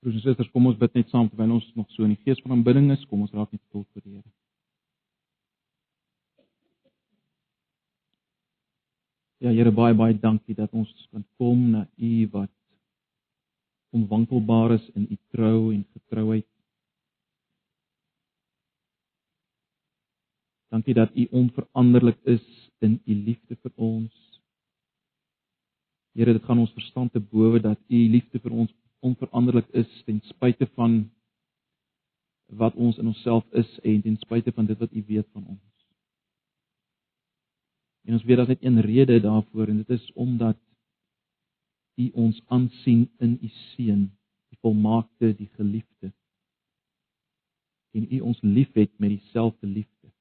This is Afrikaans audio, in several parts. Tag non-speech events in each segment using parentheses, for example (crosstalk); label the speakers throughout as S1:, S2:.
S1: Broers en susters, kom ons bid net saam terwyl ons nog so in die gees van aanbidding is. Kom ons raak net stil voor die Here. Ja Here, baie baie dankie dat ons kan kom na U wat onwankelbaar is in U trou en getrouheid. Dankie dat U onveranderlik is in U liefde vir ons. Here, dit gaan ons verstand te bowe dat U liefde vir ons onveranderlik is ten spyte van wat ons in onsself is en ten spyte van dit wat U weet van ons. En ons weet daar's net een rede daarvoor en dit is omdat U ons aansien in U seun, die volmaakte, die geliefde. En U ons liefhet met dieselfde liefde.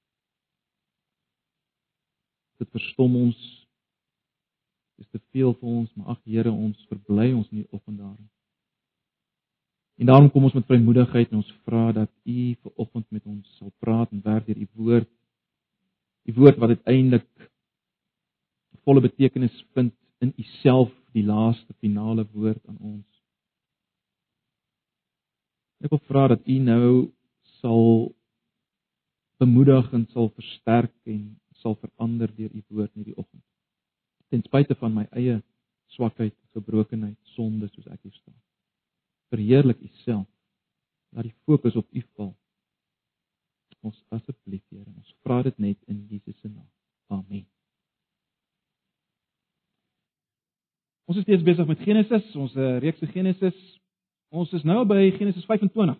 S1: Dit verstom ons. Dit is te veel vir ons, maar ag Here, ons verbly ons in U openbaring. En daarom kom ons met vrymoedigheid en ons vra dat U ver oggend met ons sal praat en werk deur U woord. U woord wat uiteindelik volle betekenis vind in U self die laaste finale woord aan ons. Ek wil vra dat U nou sal bemoedig en sal versterk en sal verander deur U woord in hierdie oggend. Ten spyte van my eie swakheid, gebrokenheid, sonde soos ek hier staan verheerlik U self. Laat die fokus op U val. Ons asseblief, Here, ons vra dit net in Jesus se naam. Amen. Ons is steeds besig met Genesis, ons uh, reeks Genesis. Ons is nou by Genesis 25.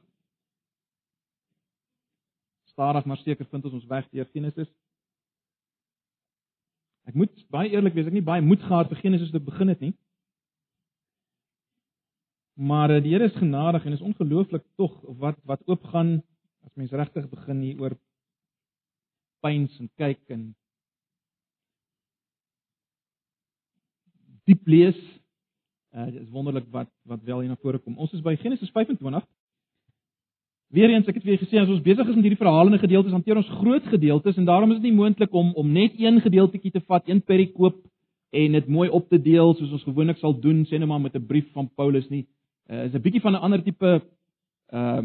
S1: Stadig maar seker vind ons ons weg deur Genesis. Ek moet baie eerlik wees, ek nie baie moed gehad vir Genesis te begin het nie. Maar die Here is genadig en is ongelooflik tog wat wat oopgaan as mens regtig begin hier oor pyns en kyk en diep lees. Uh dit is wonderlik wat wat wel hier na vore kom. Ons is by Genesis 25. Weereens ek het julle gesê as ons besig is met hierdie verhalende gedeeltes, hanteer ons groot gedeeltes en daarom is dit nie moontlik om om net een gedeeltjie te vat, een perikoop en dit mooi op te deel soos ons gewoonlik sal doen, sê net maar met 'n brief van Paulus nie uh, is 'n bietjie van 'n ander tipe uh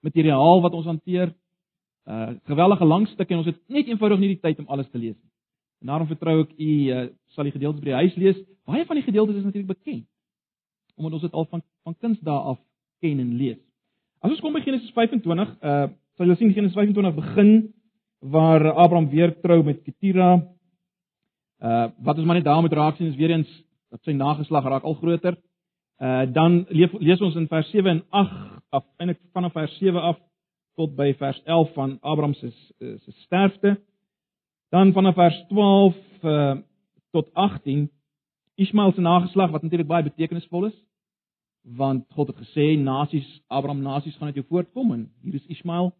S1: materiaal wat ons hanteer. Uh geweldige lang stuk en ons het net eenvoudig nie die tyd om alles te lees nie. En daarom vertrou ek u uh, sal die gedeeltes by die huis lees. Baie van die gedeeltes is natuurlik bekend. Omdat ons dit al van van kindsdae af ken en lees. As ons kom by Genesis 25, uh sal julle sien Genesis 25 begin waar Abraham weer trou met Ketira. Uh wat ons maar net daar moet raak sien is weer eens dat sy nageslag raak al groter. Uh dan leef, lees ons in vers 7 en 8 af eintlik vanaf vers 7 af tot by vers 11 van Abraham se se sterfte. Dan vanaf vers 12 uh tot 18 Ismael se nageslag wat natuurlik baie betekenisvol is want God het gesê nasies Abraham nasies gaan uit jou voortkom en hier is Ismael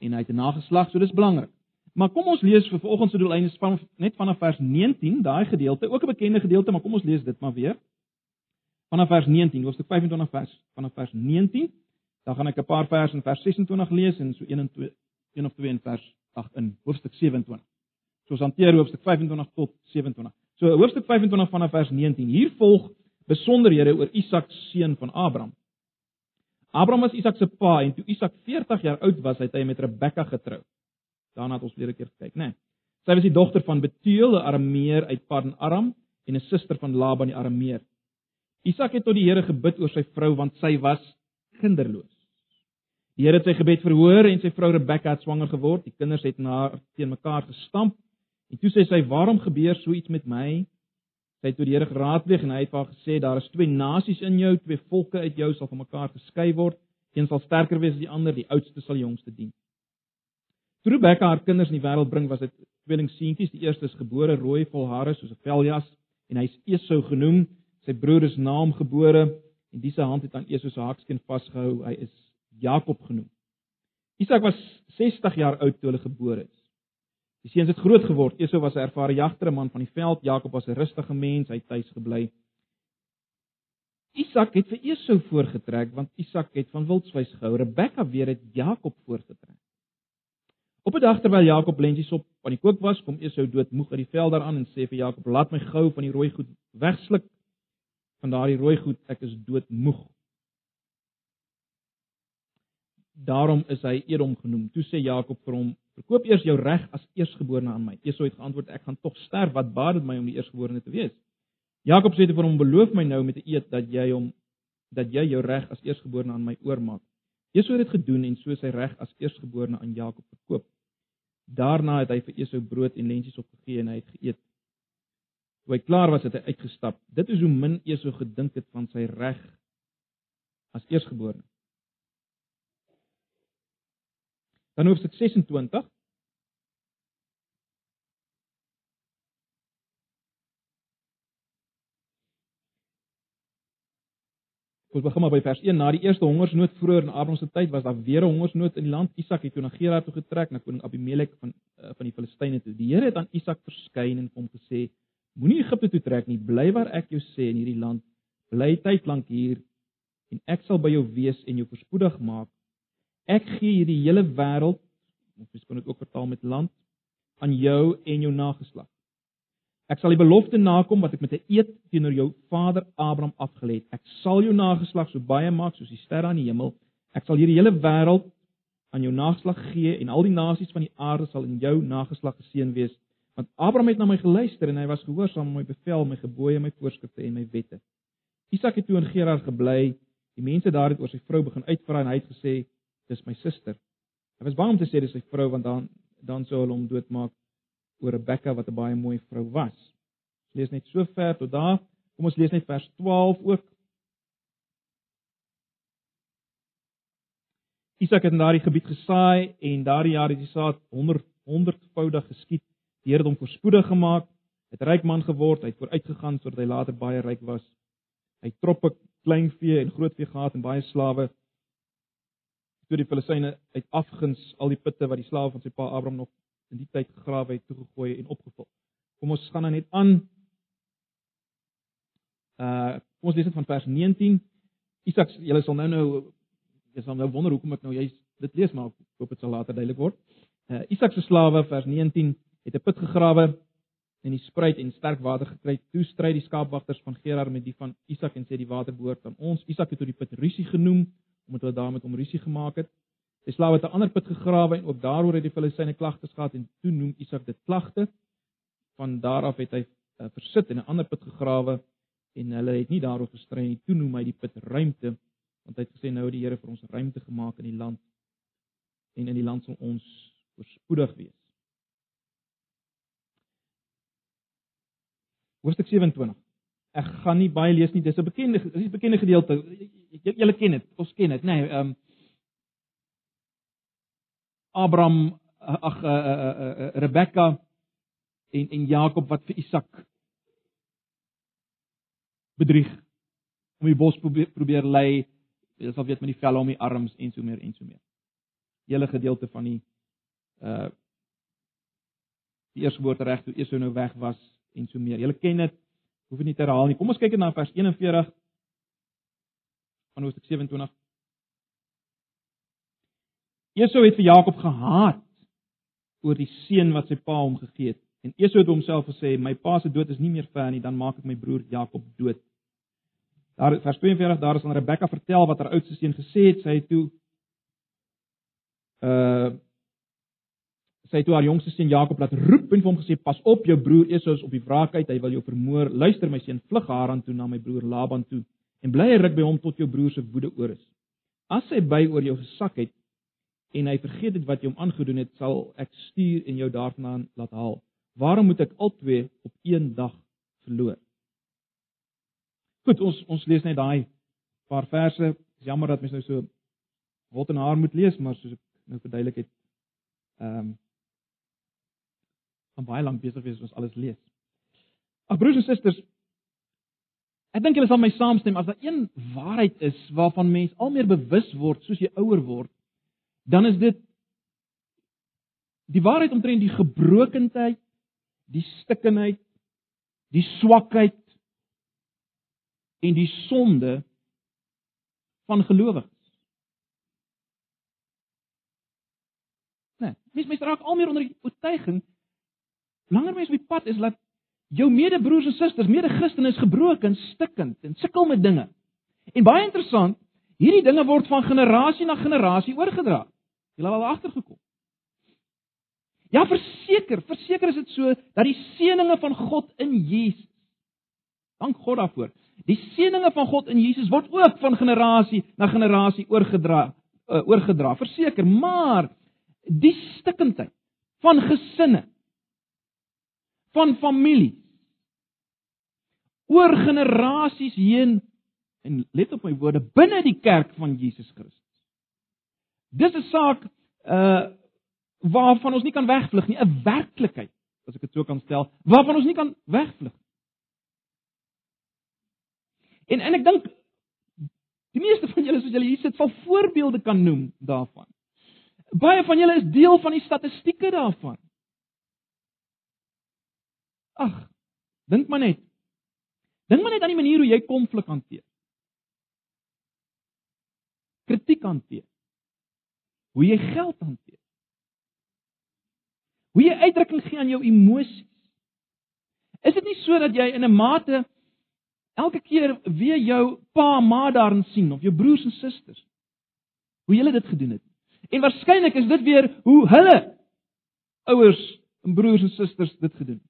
S1: en hy het 'n nageslag so dis belangrik. Maar kom ons lees vir vanoggend se doeleinde van net vanaf vers 19 daai gedeelte ook 'n bekende gedeelte maar kom ons lees dit maar weer vanaf vers 19, hoofstuk 25 vers vanaf vers 19. Dan gaan ek 'n paar verse in vers 26 lees en so 1 en 2 een of 2 in vers 8 in hoofstuk 27. So ons hanteer hoofstuk 25 tot 27. So hoofstuk 25 vanaf vers 19. Hier volg besonderhede oor Isak seun van Abraham. Abraham was Isak se pa en toe Isak 40 jaar oud was, het hy met Rebekka getrou. Daarna het ons weer 'n keer gekyk, né? Nee. Sy was die dogter van Betuel, 'n Arameer uit Padan-Aram en 'n suster van Laban die Arameer. Isak het tot die Here gebid oor sy vrou want sy was kinderloos. Die Here het sy gebed verhoor en sy vrou Rebekka het swanger geword. Die kinders het na teen mekaar gestamp. En toe sê sy: "Waarom gebeur so iets met my?" Sy het tot die Here geraadpleeg en hy het vir haar gesê: "Daar is twee nasies in jou, twee volke uit jou sal van mekaar geskei word. Een sal sterker wees as die ander, die oudste sal die jongste dien." Toe Rebekka haar kinders in die wêreld bring, was dit tweeling seentjies. Die eerste is gebore rooi vol hare soos 'n veljas en hy's Esau genoem. Sy broer is na hom gebore en dis sy hand het aan Esau se hakskeen vasgehou. Hy is Jakob genoem. Isak was 60 jaar oud toe hulle gebore is. Die seuns het groot geword. Esau was 'n ervare jagter, 'n man van die veld. Jakob was 'n rustige mens, hy het tuis gebly. Isak het vir Esau voorgetrek want Isak het van wildswys gehou. Rebekka weer het Jakob voorgetrek. Op 'n dag terwyl Jakob lentjies op aan die kook was, kom Esau doodmoeg uit die veld daaraan en sê vir Jakob: "Laat my gou van die rooi goed wegsluk." Van daardie rooi goed, ek is doodmoeg. Daarom is hy Edom genoem. Toe sê Jakob vir hom: "Verkoop eers jou reg as eersgeborene aan my." Esau het geantwoord: "Ek gaan tog sterf. Wat baat dit my om die eersgeborene te wees?" Jakob sê vir hom: "Beloof my nou met 'n eed dat jy hom dat jy jou reg as eersgeborene aan my oormaak." Esau het dit gedoen en so sy reg as eersgeborene aan Jakob verkoop. Daarna het hy vir Esau brood en lentsies opgegee en hy het geëet. Toe hy klaar was, het hy uitgestap. Dit is hoe min Esau gedink het van sy reg as eersgeborene. Dan hoofstuk 26. Ons begin maar by vers 1. Na die eerste hongersnood vroeër in Abraham se tyd was daar weer 'n hongersnood in die land. Isak het toe na Gerar toe getrek, na koning Abimelek van uh, van die Filistyne toe. Die Here het aan Isak verskyn en hom gesê: Moenie Egipte toe trek nie, bly waar ek jou sê in hierdie land. Bly tyd lank hier en ek sal by jou wees en jou voorspoedig maak. Ek gee hierdie hele wêreld, of jy kan dit ook vertaal met land, aan jou en jou nageslag. Ek sal die belofte nakom wat ek met 'n eed teenoor jou vader Abraham afgelê het. Ek sal jou nageslag so baie maak soos die sterre aan die hemel. Ek sal hierdie hele wêreld aan jou nageslag gee en al die nasies van die aarde sal in jou nageslag geseën wees. Want Abraham het na my geluister en hy was gehoorsaam aan my bevel, my gebooie, my voorskrifte en my wette. Isak het toe in Gerar gebly. Die mense daar het oor sy vrou begin uitvra en hy het gesê: "Dis my suster." Hy was bang om te sê dis sy vrou want dan dan sou hulle hom doodmaak oor Rebekka wat 'n baie mooi vrou was. Ons lees net so ver tot daar. Kom ons lees net vers 12 ook. Isak het in daardie gebied gesaai en daardie jaar het die saad 100 100voudig geskied. Die Here het hom voorspoedig gemaak. Het ryk man geword. Hy het vooruitgegaan sodat hy later baie ryk was. Hy troppe kleinvee en grootvee gehad en baie slawe. Toe die Filistyne uit afguns al die putte wat die slawe van sy pa Abraham nog in die tyd gegrawe het, toegegooi en opgevul. Kom ons gaan nou net aan. Uh ons lees dit van vers 19. Isak, julle sal nou nou jy sal nou wonder hoekom ek nou juist dit lees maar ek hoop dit sal later duidelik word. Uh Isak se slawe vers 19 het 'n put gegrawe en die spruit en sterk water gekry. Toe stry die skaapwagters van Gerar met die van Isak en sê die water behoort aan ons. Isak het tot die put rusie genoem omdat hulle daarmee om rusie gemaak het. Die slawe het 'n ander put gegrawe en ook daaroor het die Filistyne klagtes gehad en toe noem Isak dit klagte. Van daar af het hy uh, versit en 'n ander put gegrawe en hulle het nie daaroor gestry nie. Toe noem hy die put ruimte want hy het gesê nou het die Here vir ons ruimte gemaak in die land en in die land sal ons voorspoedig wees. Hoofstuk 27. Ek gaan nie baie lees nie. Dis 'n bekende dis 'n bekende gedeelte. Julle ken dit. Ons ken dit. Nee, ehm um, Abraham ag uh, uh, uh, Rebekka en en Jakob wat vir Isak bedrieg om die bos probeer, probeer lei jy sal weet met die velle om die arms en so meer en so meer hele gedeelte van die uh die eerste woord reg toe Esau nou weg was en so meer julle ken dit hoef dit nie te herhaal nie kom ons kyk net na vers 41 van Hoofstuk 27 Esau het vir Jakob gehaat oor die seun wat sy pa hom gegee het. En Esau het homself gesê: "My pa se dood is nie meer ver nie, dan maak ek my broer Jakob dood." Daar vers 42 daar is aan Rebekka vertel wat haar oudste seun gesê het. Sy het toe uh sy het toe haar jongste seun Jakob laat roep en vir hom gesê: "Pas op, jou broer Esau is op die wraak uit. Hy wil jou vermoor. Luister my seun, vlug Haran toe na my broer Laban toe en bly ruk by hom tot jou broer se woede oor is. As hy by oor jou gesak het, en hy vergeet dit wat jy hom aangedoen het, sal ek stuur en jou daarvandaan laat haal. Waarom moet ek albei op een dag verloor? Goed, ons ons lees net daai paar verse. Dis jammer dat mens nou so wat en haar moet lees, maar soos ek nou verduidelik het, ehm um, van baie lank besig wees ons alles lees. Ag broers en susters, ek dink julle sal my saamstem as daar een waarheid is waarvan mens al meer bewus word soos jy ouer word, dan is dit die waarheid omtrent die gebrokenheid, die stikkenheid, die swakheid en die sonde van gelowiges. Nee, mens mens raak al meer onder die oortuiging langer mens op die pad is dat jou medebroers en susters, mede-Christene is gebroken, stikkend en sukkel met dinge. En baie interessant, Hierdie dinge word van generasie na generasie oorgedra. Jy het al agtergekom. Ja, verseker, verseker is dit so dat die seënings van God in Jesus Dank God daarvoor. Die seënings van God in Jesus word ook van generasie na generasie oorgedra, uh, oorgedra. Verseker, maar die stikkindheid van gesinne van familie oor generasies heen en let op my woorde binne die kerk van Jesus Christus. Dis 'n saak uh waarvan ons nie kan wegvlug nie, 'n werklikheid, as ek dit so kan stel, waarvan ons nie kan wegvlug nie. En en ek dink die meeste van julle soos julle hier sit, sal voorbeelde kan noem daarvan. Baie van julle is deel van die statistieke daarvan. Ag, dink maar net. Dink maar net aan die manier hoe jy konflik hanteer. Kritiek hanteer. Hoe jy geld hanteer. Hoe jy uitdrukking gee aan jou emosies. Is dit nie so dat jy in 'n mate elke keer weer jou pa, ma daarin sien of jou broers en susters? Hoe hulle dit gedoen het. En waarskynlik is dit weer hoe hulle ouers en broers en susters dit gedoen het.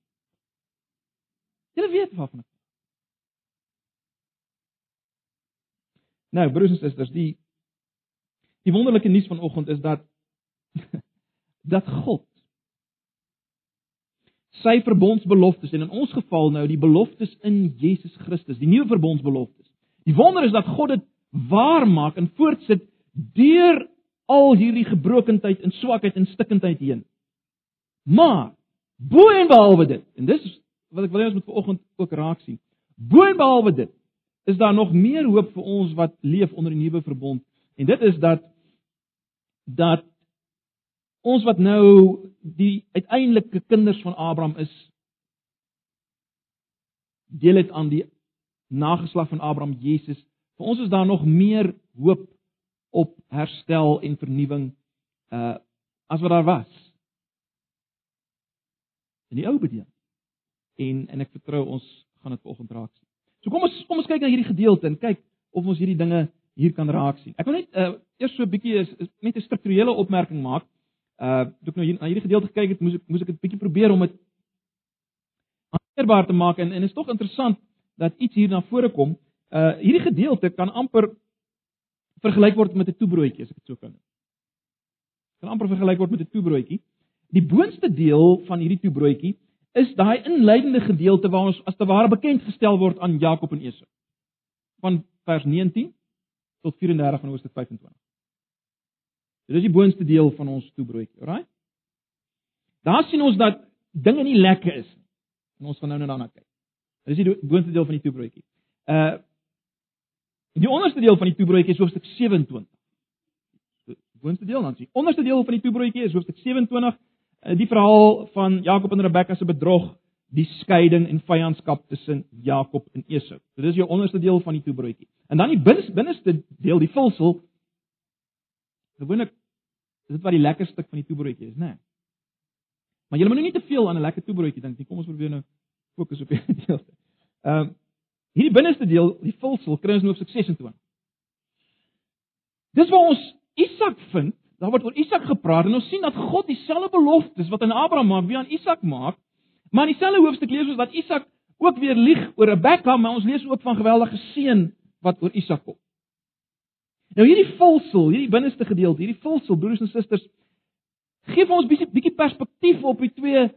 S1: Julle weet waarvan ek Nou, broers en susters, die die wonderlike nuus vanoggend is dat (laughs) dat God sy verbondsbeloftes en in ons geval nou die beloftes in Jesus Christus, die nuwe verbondsbeloftes. Die wonder is dat God dit waar maak en voortsit deur al hierdie gebrokenheid en swakheid en stikkindheid heen. Maar bo en behalwe dit, en dis wat ek wil hê ons moet vanoggend ook raak sien. Bo en behalwe dit, is daar nog meer hoop vir ons wat leef onder die nuwe verbond. En dit is dat dat ons wat nou die uiteindelike kinders van Abraham is deel het aan die nageslag van Abraham Jesus. Vir ons is daar nog meer hoop op herstel en vernuwing uh as wat daar was. In die ou bediening. En en ek vertrou ons gaan dit vanoggend raak sien. So kom ons kom ons kyk na hierdie gedeelte en kyk of ons hierdie dinge hier kan raak sien. Ek wil net uh, eers so 'n bietjie net 'n strukturele opmerking maak. Uh toe ek nou hier na hierdie gedeelte gekyk het, moes ek moes ek 'n bietjie probeer om dit aanspreekbaar te maak en en is tog interessant dat iets hier na vore kom. Uh hierdie gedeelte kan amper vergelyk word met 'n toebroodjie as ek dit so kan noem. Kan amper vergelyk word met 'n toebroodjie. Die boonste deel van hierdie toebroodjie is daai inleidende gedeelte waar ons as te ware bekend gestel word aan Jakob en Esau. Van vers 19 tot 34 van Hoofstuk 25. Dit is die boonste deel van ons toebroodjie, alraai? Daar sien ons dat dinge nie lekker is nie. En ons gaan nou net daarna kyk. Dit is die boonste deel van die toebroodjie. Uh die onderste deel van die toebroodjie is Hoofstuk 27. Die boonste deel dan sien. Onderste deel van die toebroodjie is Hoofstuk 27 Eh, die verhaal van Jakob en Rebekka se bedrog, die skeiding en vyandskap tussen Jakob en Esau. Dit is jou onderste deel van die toebroodjie. En dan die binneste deel, die vulsel. Gewoonlik is dit wat die lekkerste stuk van die toebroodjie is, né? Nee. Maar jy moet nou nie te veel aan 'n lekker toebroodjie dink nie. Kom ons probeer nou fokus op hierdie deel. Ehm um, hierdie binneste deel, die vulsel, kry ons nou op sukses in toe. Dis waar ons Isak vind daar word oor Isak gepraat en ons sien dat God dieselfde beloftes wat aan Abraham maak, weer aan Isak maak. Maar in dieselfde hoofstuk lees ons dat Isak ook weer lieg oor Rebekka, maar ons lees ook van geweldige seën wat oor Isak kom. Nou hierdie vulsel, hierdie binneste gedeelte, hierdie vulsel broers en susters, gee vir ons bietjie bietjie perspektief op die twee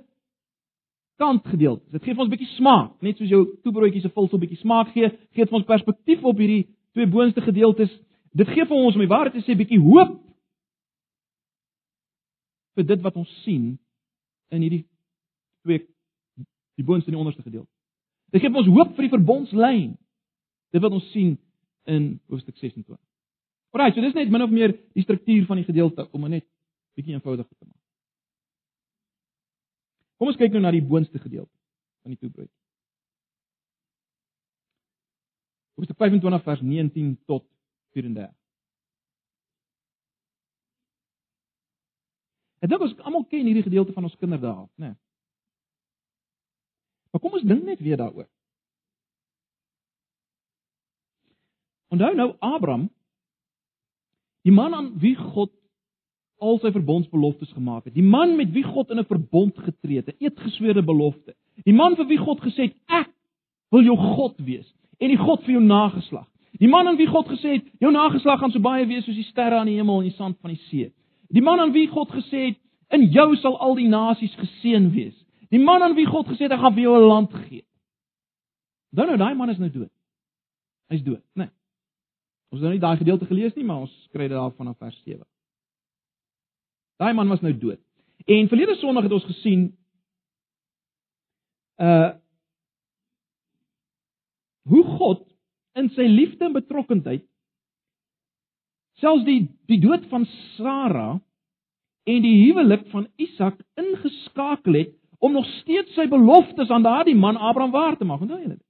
S1: kant gedeeltes. Dit gee vir ons bietjie smaak, net soos jou toebroodjies se vulsel bietjie smaak gee, gee dit vir ons perspektief op hierdie twee boonste gedeeltes. Dit gee vir ons om die waarheid te sê bietjie hoop vir dit wat ons sien in hierdie twee die boonste en die onderste gedeelte. Dit gee ons hoop vir die verbondslyn. Dit wat ons sien in hoofstuk 26. Alraai, so dis net min of meer die struktuur van die gedeelte om dit net bietjie eenvoudiger te maak. Kom ons kyk nou na die boonste gedeelte van die toebrood. Hoofstuk 25 vers 19 tot 34. Ek dink ons almal ken hierdie gedeelte van ons kinderdae, né? Nee. Maar kom ons dink net weer daaroor. Onthou nou Abraham Die man aan wie God al sy verbondsbeloftes gemaak het. Die man met wie God in 'n verbond getree het, 'n eetgesweerde belofte. Die man vir wie God gesê het, ek wil jou God wees en die God vir jou nageslag. Die man aan wie God gesê het, jou nageslag gaan so baie wees soos die sterre aan die hemel en die sand van die see. Die man aan wie God gesê het, in jou sal al die nasies geseën wees. Die man aan wie God gesê het, hy gaan vir jou 'n land gee. Dan nou, daai man is nou dood. Hy's dood, né? Nee. Ons het nou nie daai gedeelte gelees nie, maar ons kry dit daar vanaf vers 7. Daai man was nou dood. En verlede Sondag het ons gesien uh hoe God in sy liefde en betrokkenheid selfs die die dood van Sara en die huwelik van Isak ingeskakel het om nog steeds sy beloftes aan daardie man Abraham waar te maak. Onthou julle dit?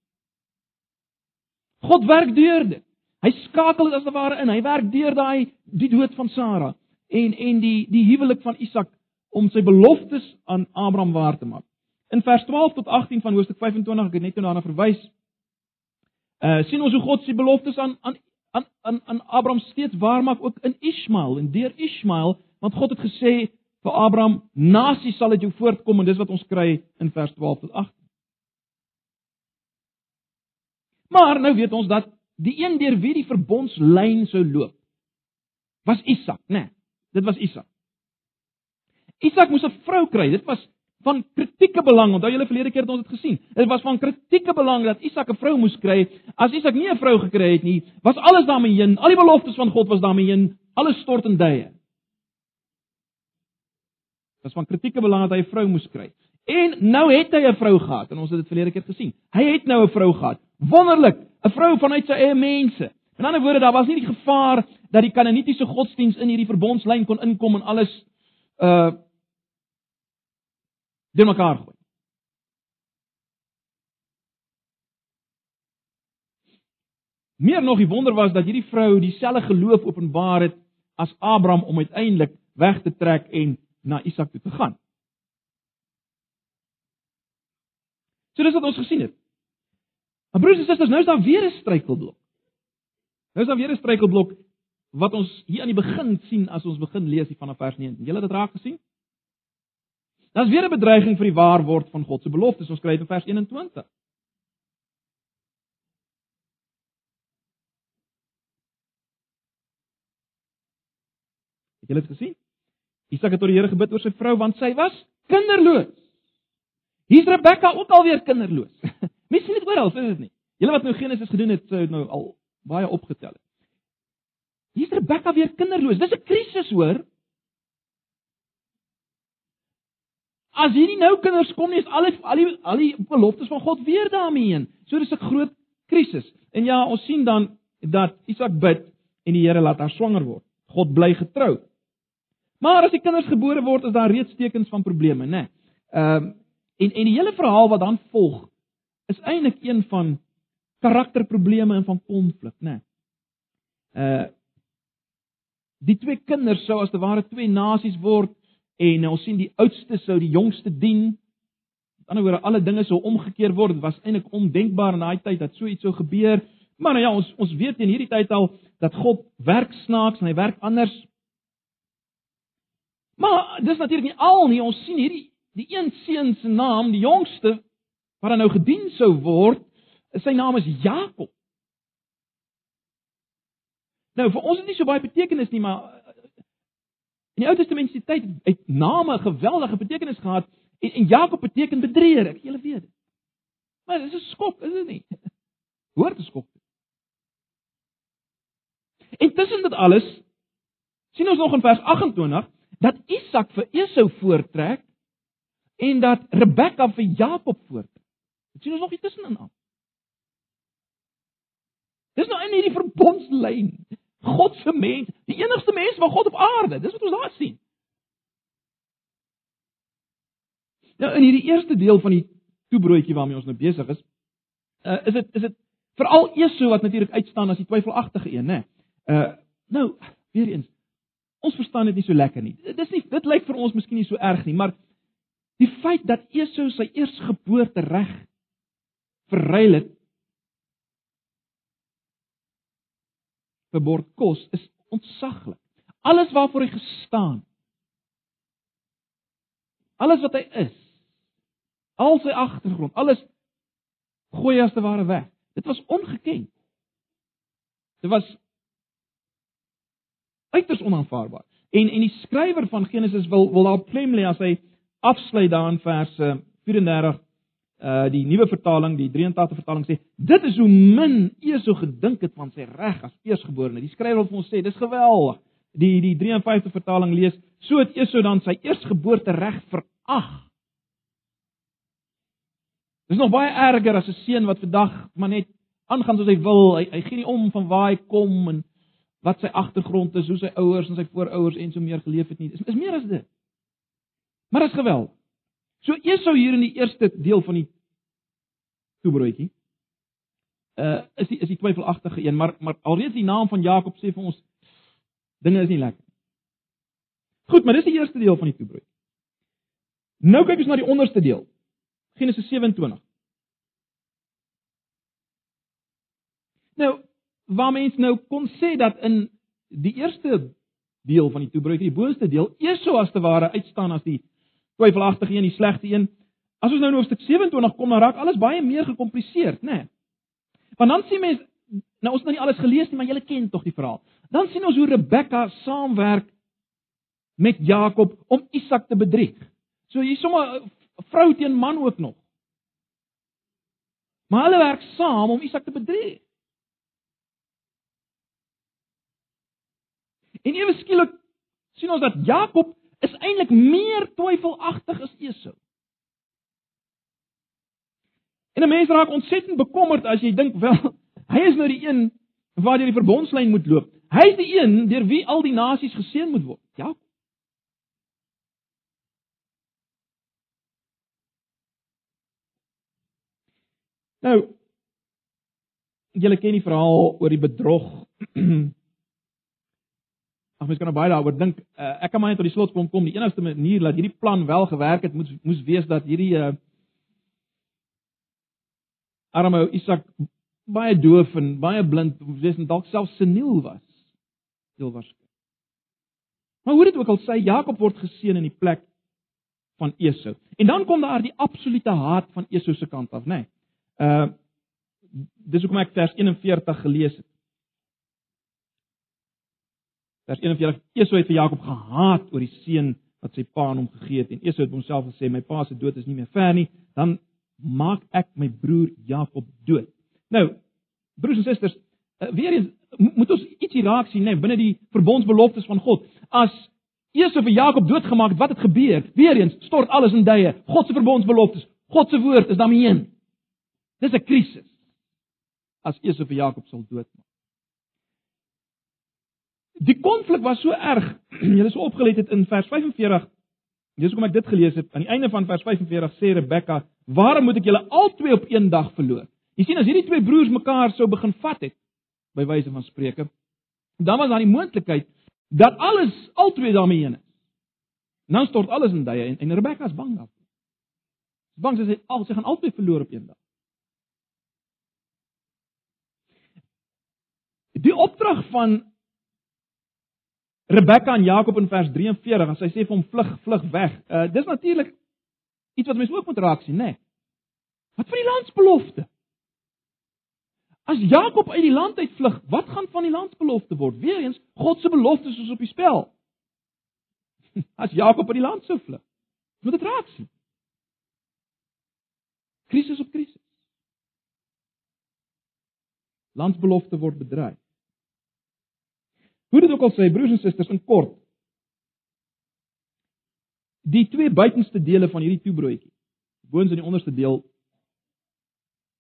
S1: God werk deur dit. Hy skakel dit as ware in. Hy werk deur daai die dood van Sara en en die die huwelik van Isak om sy beloftes aan Abraham waar te maak. In vers 12 tot 18 van hoofstuk 25, ek het net daarna verwys. Uh sien ons hoe God sy beloftes aan aan aan aan aan Abraham steeds waar maak ook in Ismael en deur Ismael, want God het gesê vir Abraham, nasie sal uit jou voortkom en dis wat ons kry in vers 12 tot 18. Maar nou weet ons dat die een deur wie die verbondslyn sou loop was Isak, né? Nee. Dit was Isak. Isak moes 'n vrou kry. Dit was van kritieke belang. Onthou julle verlede keer het ons dit gesien. Dit was van kritieke belang dat Isak 'n vrou moes kry. As Isak nie 'n vrou gekry het nie, was alles daarmee heen. Al die beloftes van God was daarmee heen. Alles stort in duie. Dit was van kritieke belang dat hy 'n vrou moes kry. En nou het hy 'n vrou gehad en ons het dit verlede keer gesien. Hy het nou 'n vrou gehad. Wonderlik, 'n vrou vanuit sy eie mense. In ander woorde, daar was nie die gevaar dat die Kanaanitiese godsdiens in hierdie verbondslyn kon inkom en alles uh de mekaar gooi. Meer nog, die wonder was dat hierdie vrou dieselfde geloof openbaar het as Abraham om uiteindelik weg te trek en na Isak toe te gaan. So dis wat ons gesien het. Maar broers en susters, nou is daar weer 'n struikelblok. Nou is daar weer 'n struikelblok wat ons hier aan die begin sien as ons begin lees hier vanaf vers 19. Julle het dit raak gesien? Daar's weer 'n bedreiging vir die waarword van God se beloftes. Ons kry dit in vers 21. Het julle dit gesien? Isak het tot die Here gebid oor sy vrou want sy was kinderloos. Hier's Rebekka ook alweer kinderloos. (laughs) Mens sien dit oral, is dit nie? Julle wat nou Genesis gedoen het, sou nou al baie opgetel het. Hier's Rebekka weer kinderloos. Dis 'n krisis, hoor. As hierdie nou kinders kom nie, is al die al die al die beloftes van God weer daarmee heen. So dis 'n groot krisis. En ja, ons sien dan dat Isak bid en die Here laat haar swanger word. God bly getrou. Maar as die kinders gebore word, is daar reeds tekens van probleme, né? Ehm um, en en die hele verhaal wat dan volg is eintlik een van karakterprobleme en van konflik, né? Uh die twee kinders sou as te ware twee nasies word en ons sien die oudste sou die jongste dien. Aan die ander woorde alle dinge sou omgekeer word. Dit was eintlik ondenkbaar in daai tyd dat so iets sou gebeur. Maar nou ja, ons ons weet in hierdie tyd al dat God werk snaaks en hy werk anders. Maar dis natuurlik nie al nie. Ons sien hierdie die een seun se naam, die jongste wat nou gedien sou word, sy naam is Jakob. Nou vir ons is dit nie so baie betekenis nie, maar in die Ou Testament se tyd het name 'n geweldige betekenis gehad en, en Jakob beteken bedrieger, ek julle weet dit. Maar dis 'n skok, is dit nie? (laughs) Hoor te skok. En tussen dit alles sien ons nog in vers 28 dat Isak vir Esau voortrek en dat Rebekka vir Jakob voortrek. Dit sien ons nog hier tussenin aan. Dis nou in hierdie verbondslyn. God se mens, die enigste mens van God op aarde. Dis wat ons daar sien. Nou in hierdie eerste deel van die toebroodjie waarmee ons nou besig is, uh, is dit is dit veral Esau wat natuurlik uitstaan as die twyfelagtige een, né? Uh nou, weer eens. Ons verstaan dit nie so lekker nie. Dis nie dit lyk vir ons miskien nie so erg nie, maar die feit dat Esau sy eersgeboorte reg verruil het vir bord kos is ontsaglik. Alles waarvoor hy gestaan. Alles wat hy is. Al sy agtergrond, alles gooi as te ware weg. Dit was ongeken. Dit was uiters onaanvaarbaar. En en die skrywer van Genesis wil wil daar klem lê as hy afsluit daar in vers 34 uh die nuwe vertaling, die 83 vertaling sê, dit is hoe min Esau gedink het van sy reg as eersgeborene. Die skrywer wil vir ons sê, dis geweldig. Die die 53 vertaling lees, so het Esau dan sy eersgeboorte reg verag. Dis nog baie erger as 'n seun wat vandag maar net aangaan soos hy wil. Hy hy gee nie om van waar hy kom en wat sy agtergrond is, hoe sy ouers en sy voorouers en so meer geleef het nie. Dis is meer as dit. Maar dit is geweldig. So Esau hier in die eerste deel van die toebroodjie uh is die is die twyfelagtige een, maar maar alreeds die naam van Jakob sê vir ons dinge is nie lekker. Goed, maar dis die eerste deel van die toebroodjie. Nou kyk ons na die onderste deel. Genesis 27. Nou, waar mens nou kon sê dat in die eerste deel van die toebroodjie, die boonste deel, Esau as te ware uitstaan as die twyfelagtige een, die slegte een. As ons nou in hoofstuk 27 kom, dan raak alles baie meer gekompliseerd, né? Nee. Want dan sien mense nou ons het nou nie alles gelees nie, maar julle ken tog die verhaal. Dan sien ons hoe Rebekka saamwerk met Jakob om Isak te bedrieg. So hier sommer vrou teen man ook nog. Maar hulle werk saam om Isak te bedrieg. En ewe skielik sien ons dat Jakob is eintlik meer twyfelagtig as Esau. En 'n mens raak ontsettend bekommerd as jy dink wel, (laughs) hy is nou die een waar jy die verbondslyn moet loop. Hy is die een deur wie al die nasies geseën moet word. Ja. Nou, julle ken die verhaal oor die bedrog (clears throat) Ag mens kan nou baie daaroor dink. Uh, ek kan maar net tot die slot kom kom. Die enigste manier dat hierdie plan wel gewerk het, moes moes wees dat hierdie uh arme Isak baie doof en baie blind, wees en dalk self seniel was. Heel waarskynlik. Maar hoe dit ook al sê, Jakob word geseën in die plek van Esau. En dan kom daar die absolute haat van Esau se kant af, nê. Nee. Uh dis hoekom ek vers 41 gelees het. Vers 41: Esau het vir Jakob gehaat oor die seun wat sy pa aan hom gegee het en Esau het homself gesê: "My pa se dood is nie meer ver nie, dan maak ek my broer Jakob dood." Nou, broers en susters, uh, weer eens moet ons ietsie raak sien, nee, binne die verbondsbeloftes van God. As Esau vir Jakob doodgemaak het, wat het gebeur? Weer eens stort alles in duie. God se verbondsbeloftes, God se woord is daarmee een. Dis 'n krisis. As Esau vir Jakob sal doodmaak. Die konflik was so erg. (clears throat) Julle is opgelet het in vers 45. Dis hoekom ek dit gelees het. Aan die einde van vers 45 sê Rebekka: "Waarom moet ek julle albei op een dag verloor?" Jy sien as hierdie twee broers mekaar sou begin vat het by wyse van spreuke, dan was daar die moontlikheid dat alles albei daarmee heen is. Nou stort alles in duie en, en Rebekka is bang daarvoor. Bang sy sê al sy gaan albei verloor op een dag. Die opdrag van Rebekka en Jakob in vers 43 en sy sê vir hom vlug, vlug weg. Uh dis natuurlik iets wat mense ook moet raak sien, né? Nee. Wat van die landsbelofte? As Jakob uit die land uit vlug, wat gaan van die landsbelofte word? Weereens, God se beloftes is op die spel. (laughs) As Jakob uit die land sou vlug, moet dit raak sien. Krisis op krisis. Landsbelofte word bedreig. Hoe dit ook al sê, broers en susters, in kort. Die twee buitenste dele van hierdie toebroodjie, boons in die onderste deel,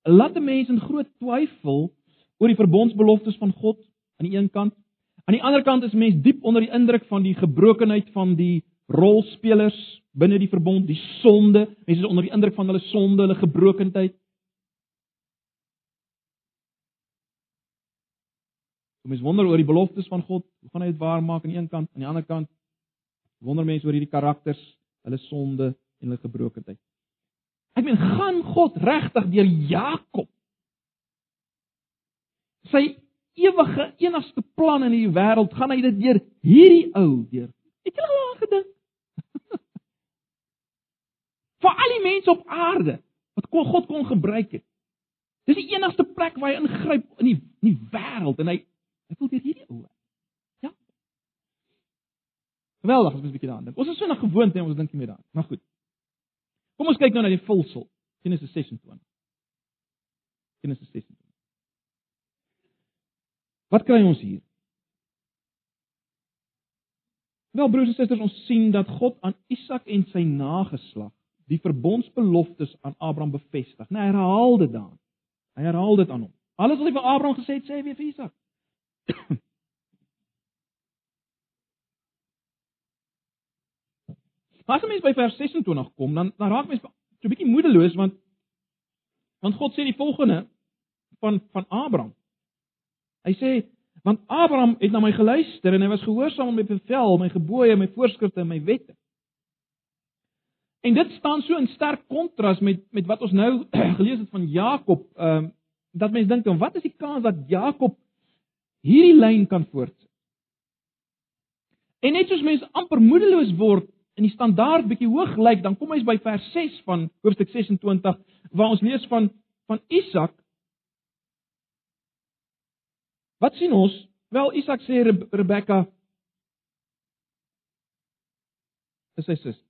S1: laat 'n mens in groot twyfel oor die verbondsbeloftes van God aan die een kant. Aan die ander kant is mens diep onder die indruk van die gebrokenheid van die rolspelers binne die verbond, die sonde. Mense is onder die indruk van hulle sonde, hulle gebrokenheid. So mense wonder oor die beloftes van God, hoe gaan hy dit waarmaak aan die een kant, aan die ander kant wonder mense oor hierdie karakters, hulle sonde en hulle gebrokenheid. Ek meen, gaan God regtig deur Jakob sy ewige enigste plan in hierdie wêreld, gaan hy dit deur hierdie ou deur. Het jy al daaraan gedink? (laughs) Vir al die mense op aarde wat God kon gebruik het. Dis die enigste plek waar hy ingryp in die in die wêreld en hy hy wil deur hierdie ou. Ja. Geweldig as mens 'n bietjie daaraan dink. Ons is so na gewoond en ons dink nie meer daaraan. Maar goed. Kom ons kyk nou na die vulsel. Genesis 26. Genesis 26. Wat kry ons hier? Wel broers en susters, ons sien dat God aan Isak en sy nageslag die verbondsbeloftes aan Abraham bevestig. Nee, hy herhaal dit dan. Hy herhaal dit aan hom. Alles wat hy vir Abraham gesê het, sê hy weer vir Isak. (coughs) As ons by vers 26 kom, dan dan raak mens so 'n bietjie moedeloos want want God sê die volgende van van Abraham. Hy sê want Abraham het na my geluister en hy was gehoorsaam aan my bevel, my gebooie, my voorskrifte en my wette. En dit staan so in sterk kontras met met wat ons nou (coughs) gelees het van Jakob, ehm uh, dat mense dink, wat is die kans dat Jakob hierdie lyn kan voortsit? En net soos mense amper moedeloos word en die standaard bietjie hoog lyk, dan kom ons by vers 6 van hoofstuk 26 waar ons lees van van Isak Wat sien ons? Wel Isak sê Re Rebekka is sy suster.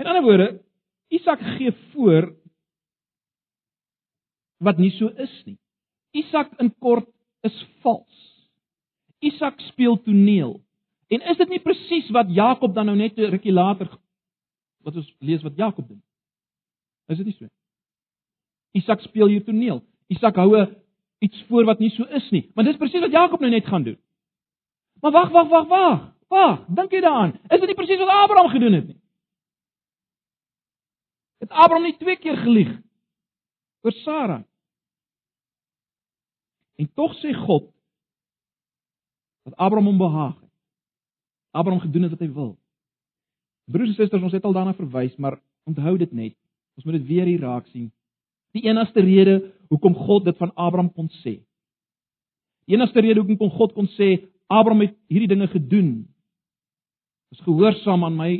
S1: In ander woorde, Isak gee voor wat nie so is nie. Isak in kort is vals. Isak speel toneel. En is dit nie presies wat Jakob dan nou net 'n rukkie later wat ons lees wat Jakob doen? Is dit nie so? Isak speel hier toneel. Isak hou iets voor wat nie so is nie. Maar dis presies wat Jakob nou net gaan doen. Maar wag, wag, wag, wag. Wag, dink jy daaraan? Is dit nie presies wat Abraham gedoen het nie? Het Abraham nie twee keer gelieg oor Sara? En tog sê God dat Abraham hom behaag het. Abraham gedoen het wat hy wil. Broers en susters, ons het al daarna verwys, maar onthou dit net. Ons moet dit weer hier raak sien. Die enigste rede hoekom God dit van Abraham kon sê. Die enigste rede hoekom kon God kon sê Abraham het hierdie dinge gedoen. Is gehoorsaam aan my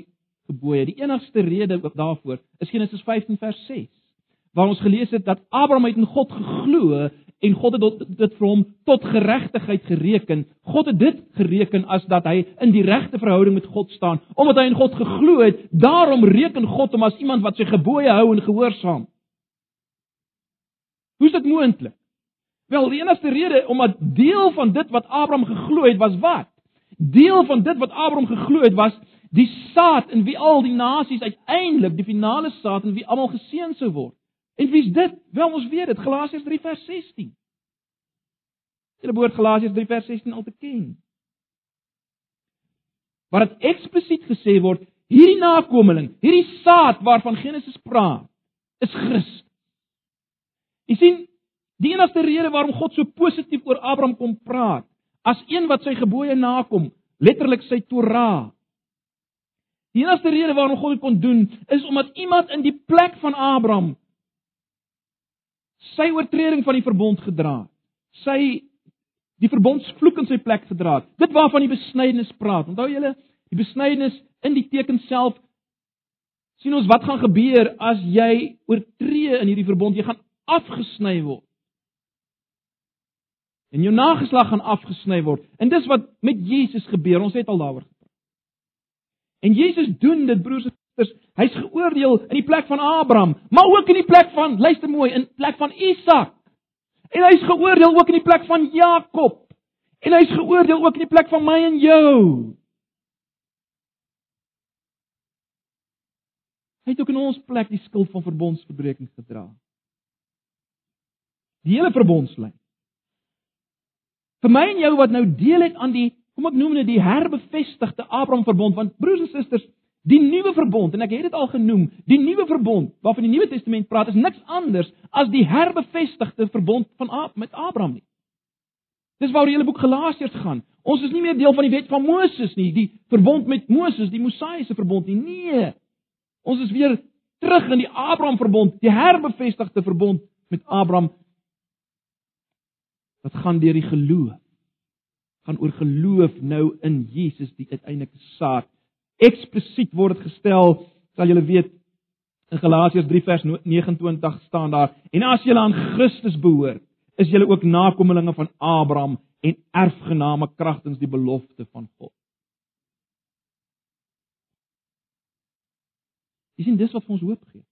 S1: gebooie. Die enigste rede daarvoor is Genesis 15 vers 6, waar ons gelees het dat Abraham het in God geglo en God het dit vir hom tot geregtigheid gereken. God het dit gereken as dat hy in die regte verhouding met God staan, omdat hy in God geglo het. Daarom reken God hom as iemand wat sy gebooie hou en gehoorsaam. Hoe is dit moontlik? Wel, die enigste rede omdat deel van dit wat Abraham geglo het was wat? Deel van dit wat Abraham geglo het was die saad in wie al die nasies uiteindelik die finale saad in wie almal geseën sou word. En wie's dit? Wel ons weet dit, Galasiërs 3 vers 16. Julle behoort Galasiërs 3 vers 16 al te ken. Waar dit eksplisiet gesê word, hierdie nakomeling, hierdie saad waarvan Genesis praat, is Christus. Jy sien, die enigste rede waarom God so positief oor Abraham kom praat, as een wat sy gebooie nakom, letterlik sy Torah, Die enigste rede waarom God dit kon doen, is omdat iemand in die plek van Abraham sy oortreding van die verbond gedra het. Sy die verbondsvloek in sy plek gedra het. Dit waarvan die besnydenis praat. Onthou julle, die besnydenis in die teken self sien ons wat gaan gebeur as jy oortree in hierdie verbond, jy gaan afgesny word. En jou nageslag gaan afgesny word. En dis wat met Jesus gebeur. Ons het al daaroor En Jesus doen dit broers en susters. Hy's geoordeel in die plek van Abraham, maar ook in die plek van luister mooi, in plek van Isak. En hy's geoordeel ook in die plek van Jakob. En hy's geoordeel ook in die plek van my en jou. Hy het ook in ons plek die skuld van verbondsverbreking gedra. Die hele verbondslyn. Vir my en jou wat nou deel het aan die kom ek noem dit die herbevestigde Abraham verbond want broers en susters die nuwe verbond en ek het dit al genoem die nuwe verbond waarvan die Nuwe Testament praat is niks anders as die herbevestigde verbond van met Abraham nie. Dis waar die hele boek Galasiërs gaan. Ons is nie meer deel van die wet van Moses nie. Die verbond met Moses die Mosaïese verbond nie. Nee. Ons is weer terug in die Abraham verbond die herbevestigde verbond met Abraham. Wat gaan deur die geloof? Gaan oor geloof nou in Jesus die uiteindelike saad. Eksplisiet word dit gestel, sal julle weet in Galasiërs 3 vers 29 staan daar: "En as julle aan Christus behoort, is julle ook nakommelinge van Abraham en erfgename kragtens die belofte van God." Dis en dis wat vir ons hoop gee.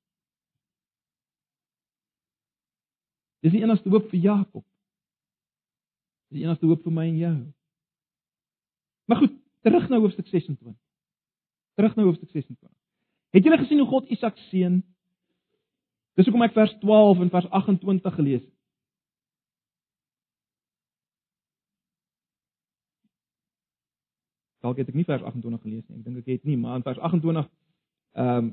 S1: Dis die enigste hoop vir Jakob. Dis die enigste hoop vir my en jou. Maar goed, terug na hoofstuk 26. Terug na hoofstuk 26. Het julle gesien hoe God Isak seën? Dis hoekom ek vers 12 en vers 28 gelees het. Dalk het ek nie vers 28 gelees nie. Ek dink ek het nie, maar in vers 28 ehm um,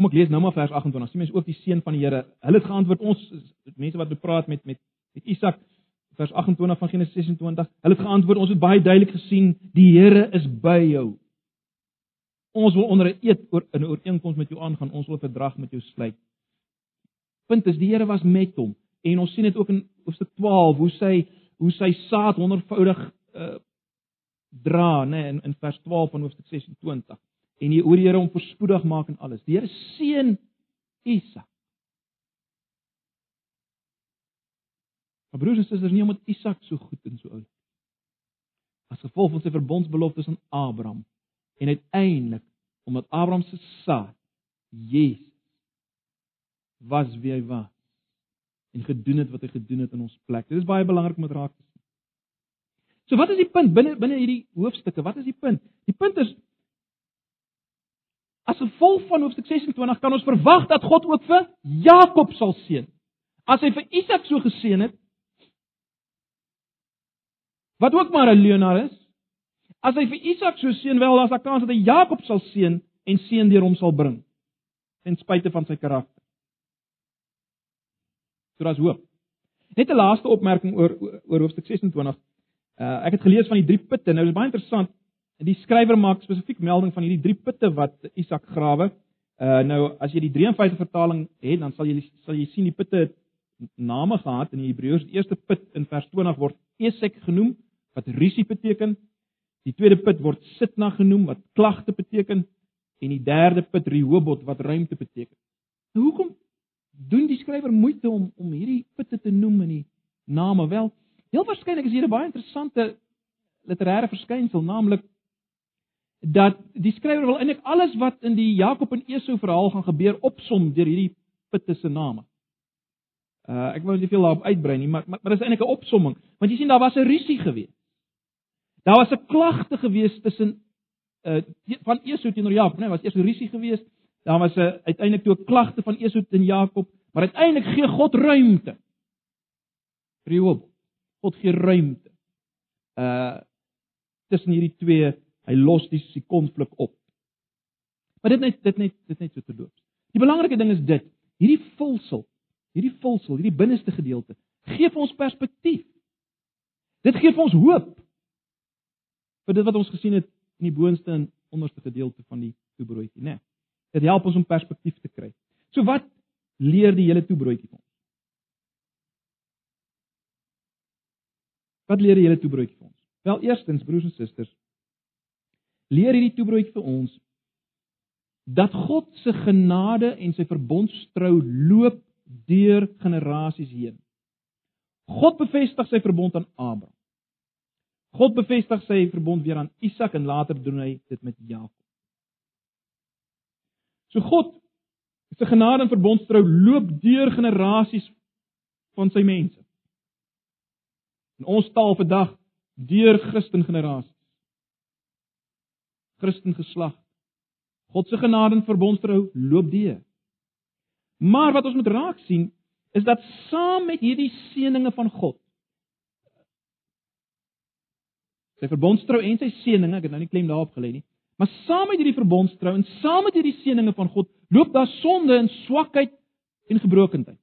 S1: Kom ek lees nou maar vers 28. Sien mense ook die seën van die Here. Hulle het geantwoord ons mense wat bepraat met met met Isak vers 28 van Genesis 26. Hulle het geantwoord ons het baie duidelik gesien die Here is by jou. Ons wil onder 'n eed oor 'n ooreenkoms met jou aangaan. Ons wil 'n verdrag met jou sluit. Punt is die Here was met hom en ons sien dit ook in hoofstuk 12 hoe sy hoe sy saad honderdvoudig uh, dra nê nee, in in vers 12 van hoofstuk 26 en die oor die Here om voorspoedig maak en alles. Die Here seën Isak. Maar broers en susters, nie omdat Isak so goed en so oud. As gevolg van sy verbondsbeloftes aan Abraham en uiteindelik omdat Abraham se saad Jesus was wie hy was en gedoen het wat hy gedoen het in ons plek. Dit is baie belangrik om dit raak te sien. So wat is die punt binne binne hierdie hoofstukke? Wat is die punt? Die punt is As gevolg van hoofstuk 26 kan ons verwag dat God ook vir Jakob sal seën. As hy vir Isak so geseën het, wat ook maar 'n leienaar is, as hy vir Isak so seën, wel daar's 'n kans dat hy Jakob sal seën en seën deur hom sal bring ten spyte van sy karakter. So daar's hoop. Net 'n laaste opmerking oor oor hoofstuk 26. Uh ek het gelees van die drie putte. Nou dis baie interessant. Die skrywer maak spesifiek melding van hierdie drie putte wat Isak grawe. Uh nou as jy die 53 vertaling het, dan sal jy sal jy sien die putte name gehad in die Hebreëus. Die eerste put in vers 20 word Esek genoem wat rusie beteken. Die tweede put word Sitna genoem wat klagte beteken en die derde put Rehobot wat ruimte beteken. Nou hoekom doen die skrywer moeite om om hierdie putte te noem in die name? Wel, heel waarskynlik is hier 'n baie interessante literêre verskynsel, naamlik dat die skrywer wil eintlik alles wat in die Jakob en Esau verhaal gaan gebeur opsom deur hierdie putte se name. Uh ek wil nie veel daarop uitbrei nie, maar maar, maar dis eintlik 'n opsomming, want jy sien daar was 'n rusie gewees. Daar was 'n klagte gewees tussen uh van Esau teenoor Jakob, nee, was eers 'n rusie gewees. Daar was 'n uiteindelik toe 'n klagte van Esau teen Jakob, maar uiteindelik gee God ruimte. Rehoob. God gee ruimte. Uh tussen hierdie twee Hy los die die konflik op. Maar dit net dit net dit net so te loop. Die belangrike ding is dit, hierdie vulsel, hierdie vulsel, hierdie binneste gedeelte gee vir ons perspektief. Dit gee vir ons hoop. Vir dit wat ons gesien het in die boonste en onderste gedeelte van die toebroodjie, né? Nee, dit help ons om perspektief te kry. So wat leer die hele toebroodjie vir ons? Wat leer die hele toebroodjie vir ons? Wel, eerstens broers en susters, leer hierdie toebroodjie vir ons dat God se genade en sy verbondstrou loop deur generasies heen. God bevestig sy verbond aan Abraham. God bevestig sy verbond weer aan Isak en later doen hy dit met Jakob. So God se genade en verbondstrou loop deur generasies van sy mense. In ons taal vandag deur Christen generasies. Christen geslag. God se genade en verbondstrou loop deur. Maar wat ons moet raak sien is dat saam met hierdie seëninge van God sy verbondstrou en sy seëninge, ek het nou nie klem daarop gelê nie, maar saam met hierdie verbondstrou en saam met hierdie seëninge van God loop daar sonde en swakheid en gebrokenheid.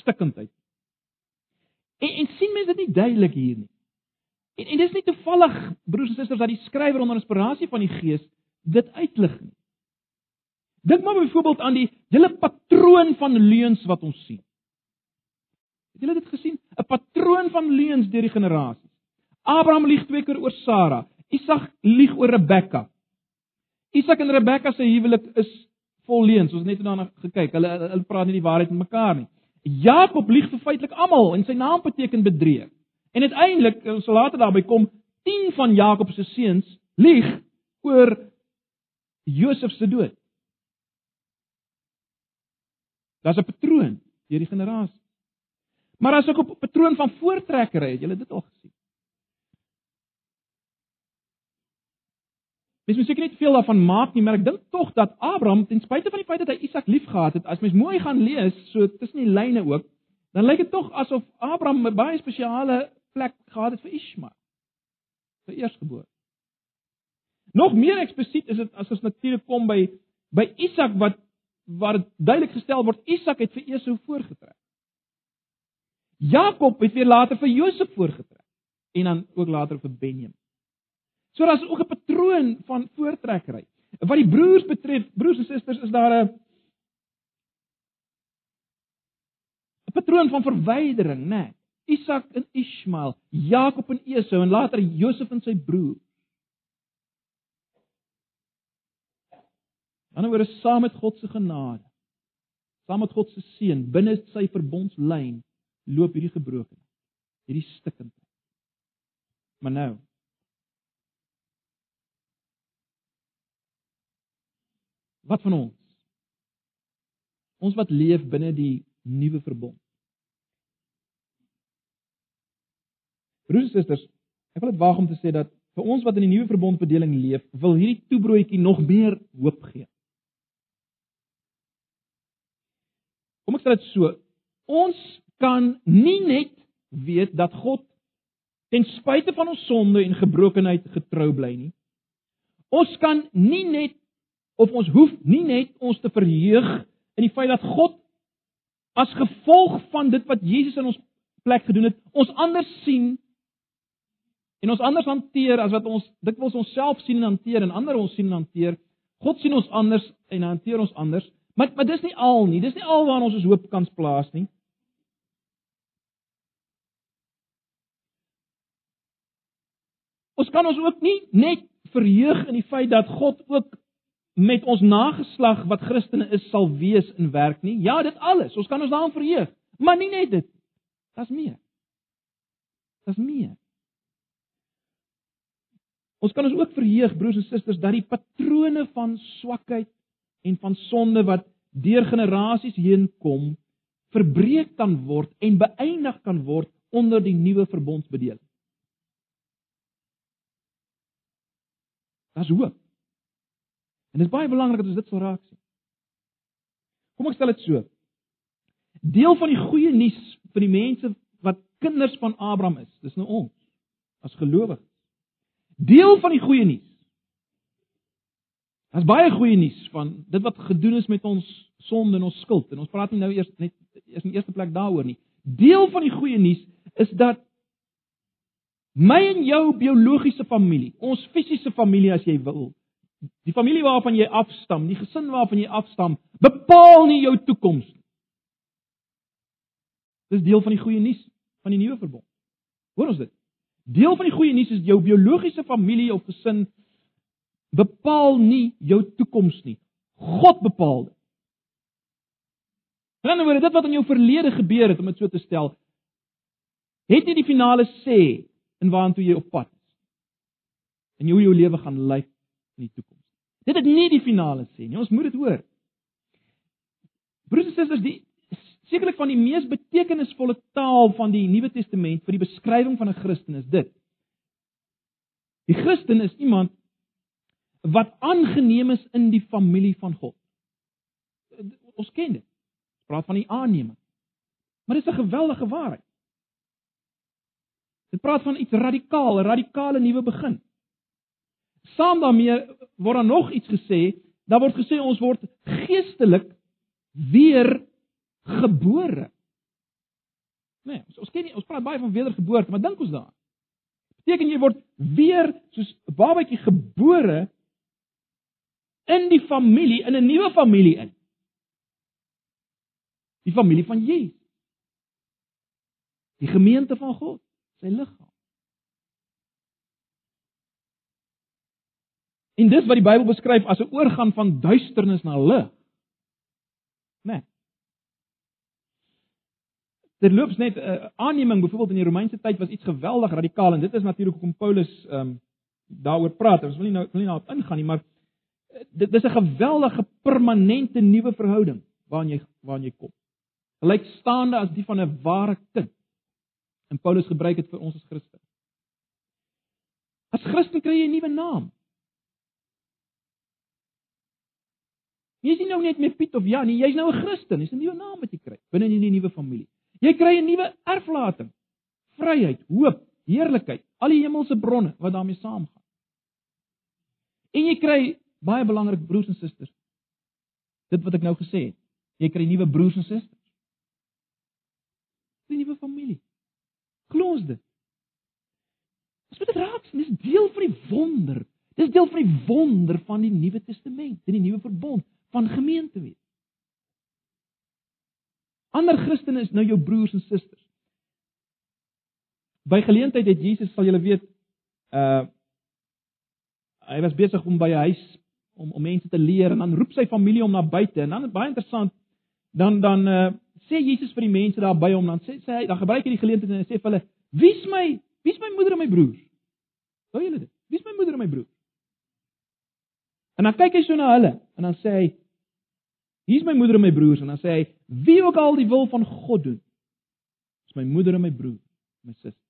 S1: Stikkendheid. En, en sien mense dit nie duidelik hier nie? En, en dis nie toevallig broers en susters dat die skrywer onder inspirasie van die Gees dit uitlig nie. Dink maar byvoorbeeld aan die hele patroon van leuns wat ons sien. Het julle dit gesien? 'n Patroon van leuns deur die generasies. Abraham lieg twee keer oor Sara. Isak lieg oor Rebekka. Isak en Rebekka se huwelik is vol leuns. Ons het net daarna gekyk. Hulle hulle praat nie die waarheid met mekaar nie. Jakob lieg vir feitelik almal en sy naam beteken bedrieg. En uiteindelik, ons sal later daarby kom, 10 van Jakob se seuns lieg oor Josef se dood. Daar's 'n patroon deur die generasie. Maar as ek op 'n patroon van voortrekkery, het julle dit al gesien? Mens moet seker nie veel daarvan maak nie, maar ek dink tog dat Abraham ten spyte van die feit dat hy Isak liefgehad het, as mens mooi gaan lees, so tussen die lyne ook, dan lyk dit tog asof Abraham 'n baie spesiale plek gehad het vir Ismael. Vir eersgebore. Nog meer eksplisiet is dit as ons natuurlik kom by by Isak wat dit duidelik gestel word Isak het vir Esau voorgetrek. Jakob het weer later vir Josef voorgetrek en dan ook later vir Benjamin. So daar's ook 'n patroon van voortrekkery. Wat die broers betref, broers en susters, is daar 'n patroon van verwydering, né? Nee. Isak en Ismael, Jakob en Esau en later Josef en sy broer. Aan die ander wyse saam met God se genade, saam met God se seën binne sy verbondslyn loop hierdie gebrokenheid, hierdie stikkendheid. Maar nou, Wat van ons? Ons wat leef binne die nuwe verbond. Broers en susters, ek wil dit waag om te sê dat vir ons wat in die nuwe verbond bedeling leef, wil hierdie toebroodjie nog meer hoop gee. Kom ek sê dit so, ons kan nie net weet dat God ten spyte van ons sonde en gebrokenheid getrou bly nie. Ons kan nie net of ons hoef nie net ons te verheug in die feit dat God as gevolg van dit wat Jesus in ons plek gedoen het, ons anders sien en ons anders hanteer as wat ons dikwels onsself sien en hanteer en ander ons sien en hanteer. God sien ons anders en hanteer ons anders. Maar maar dis nie al nie. Dis nie al waarna ons ons hoop kan plaas nie. Ons kan ons ook nie net verheug in die feit dat God ook met ons nageslag wat Christene is sal wees in werk nie. Ja, dit alles. Ons kan ons daaraan verheug, maar nie net dit. Daar's meer. Daar's meer. Ons kan ons ook verheug, broers en susters, dat die patrone van swakheid en van sonde wat deur generasies heen kom, verbreek kan word en beëindig kan word onder die nuwe verbondsbedeling. Daar's hoop. En dit is baie belangrik dat ons dit sal raak sien. Kom ek stel dit so. Deel van die goeie nuus vir die mense wat kinders van Abraham is, dis nou ons as gelowiges. Deel van die goeie nuus. Daar's baie goeie nuus van dit wat gedoen is met ons sonde en ons skuld en ons praat nie nou eers net eers in eerste plek daaroor nie. Deel van die goeie nuus is dat my en jou biologiese familie, ons fisiese familie as jy wil, Die familie waarvan jy afstam, die gesin waarvan jy afstam, bepaal nie jou toekoms nie. Dis deel van die goeie nuus van die nuwe verbond. Hoor ons dit? Deel van die goeie nuus is jou biologiese familie of gesin bepaal nie jou toekoms nie. God bepaal dit. Dan word dit wat in jou verlede gebeur het om dit so te stel, het nie die finale sê in waantoe jy op pad is. En hoe jou lewe gaan lyk in die toekoms. Dit het nie die finale sê nie. Ons moet dit hoor. Broers en susters, die sekerlik van die mees betekenisvolle taal van die Nuwe Testament vir die beskrywing van 'n Christen is dit. Die Christen is iemand wat aangeneem is in die familie van God. Ons ken dit. Ons praat van die aanneming. Maar dit is 'n geweldige waarheid. Dit praat van iets radikaal, 'n radikale nuwe begin. Saam daarmee word daar nog iets gesê. Daar word gesê ons word geestelik weer gebore. Nee, ons, ons ken nie, ons praat baie van wedergeboorte, maar dink ons daaraan. Beteken jy word weer soos 'n babatjie gebore in die familie, in 'n nuwe familie in. Die familie van Jesus. Die gemeente van God, sy liggaam. En dis wat die Bybel beskryf as 'n oorgang van duisternis na lig. Né? Nee. Terloops net 'n uh, aanneming byvoorbeeld in die Romeinse tyd was iets geweldig radikaal en dit is natuurlik hoekom Paulus ehm um, daaroor praat. Ons wil nie nou wil nie daarop ingaan nie, maar uh, dit dis 'n geweldige permanente nuwe verhouding waarin jy waarin jy kom. Gelykstaande as die van 'n ware kind. En Paulus gebruik dit vir ons as Christen. As Christen kry jy 'n nuwe naam. Jy is nie nou net meer Piet of Jan nie, jy's nou 'n Christen. Dis 'n nuwe naam wat jy kry binne in die nuwe familie. Jy kry 'n nuwe erflating. Vryheid, hoop, heerlikheid, al die hemelse bronne wat daarmee saamgaan. En jy kry baie belangrik broers en susters. Dit wat ek nou gesê het. Jy kry nuwe broers en susters. 'n Nuwe familie. Glo ons dit. Dis wat dit raak, dis deel van die wonder. Dis deel van die wonder van die Nuwe Testament, in die nuwe verbond van gemeente wees. Ander Christene is nou jou broers en susters. By geleentheid het Jesus, sal julle weet, uh hy was besig om by 'n huis om om mense te leer en dan roep sy familie hom na buite en dan baie interessant dan dan uh sê Jesus vir die mense daar by hom dan sê, sê hy dan gebruik hy die geleentheid en hy sê vir hulle wie's my wie's my moeder en my broers? Hoor julle dit? Wie's my moeder en my broers? En dan kyk hy so na hulle en dan sê hy Hier's my moeder en my broers en dan sê hy wie ook al die wil van God doen is my moeder en my broer, my suster.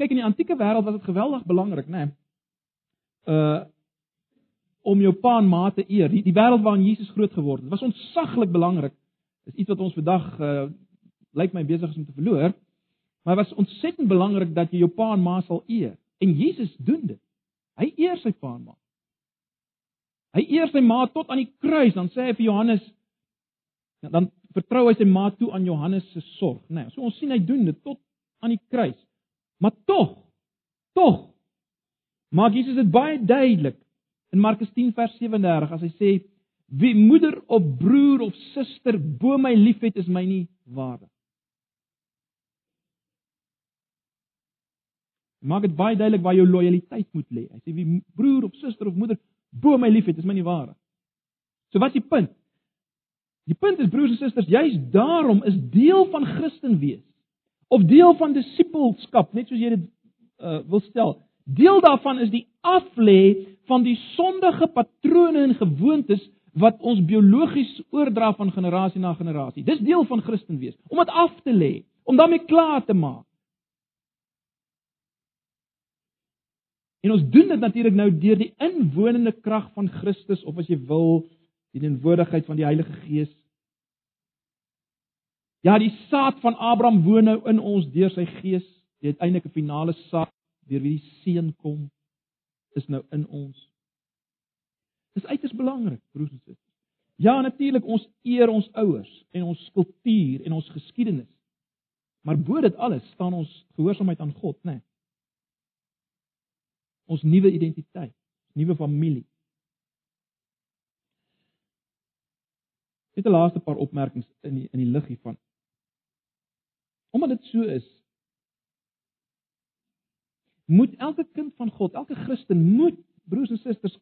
S1: Kyk in die antieke wêreld was dit geweldig belangrik, né? Nee? Uh om jou pa en ma te eer. Die, die wêreld waarin Jesus groot geword het, was ontsaglik belangrik. Dis iets wat ons vandag uh lyk my besig is om te verloor. Maar was ontsettend belangrik dat jy jou pa en ma sal eer. En Jesus doen dit. Hy eer sy pa en ma. Hy eer sy ma tot aan die kruis, dan sê hy vir Johannes dan vertrou hy sy ma toe aan Johannes se sorg, né? Nee, so ons sien hy doen dit tot aan die kruis. Maar tog, tog maak Jesus dit baie duidelik in Markus 10 vers 37 as hy sê wie moeder of broer of suster bo my liefhet is my nie waardig. Maak dit baie duidelik waar jou lojaliteit moet lê. Hy sê wie broer of suster of moeder bo my liefhet, is my nie waar nie. So wat is die punt? Die punt is broers en susters, juis daarom is deel van Christen wees of deel van disippelskap, net soos jy dit uh, wil stel. Deel daarvan is die aflê van die sondige patrone en gewoontes wat ons biologies oordra van generasie na generasie. Dis deel van Christen wees, om dit af te lê, om daarmee klaar te maak. En ons doen dit natuurlik nou deur die inwonende krag van Christus of as jy wil, die teenwoordigheid van die Heilige Gees. Ja, die saad van Abraham woon nou in ons deur sy Gees, die uiteindelike finale saad deur wie die seun kom, is nou in ons. Dis uiters belangrik, broers en susters. Ja, natuurlik ons eer ons ouers en ons kultuur en ons geskiedenis. Maar bo dit alles staan ons gehoorsaamheid aan God, né? Nee ons nuwe identiteit, nuwe familie. Net 'n laaste paar opmerkings in die, in die lig hiervan. Omdat dit so is, moet elke kind van God, elke Christen moet broers en susters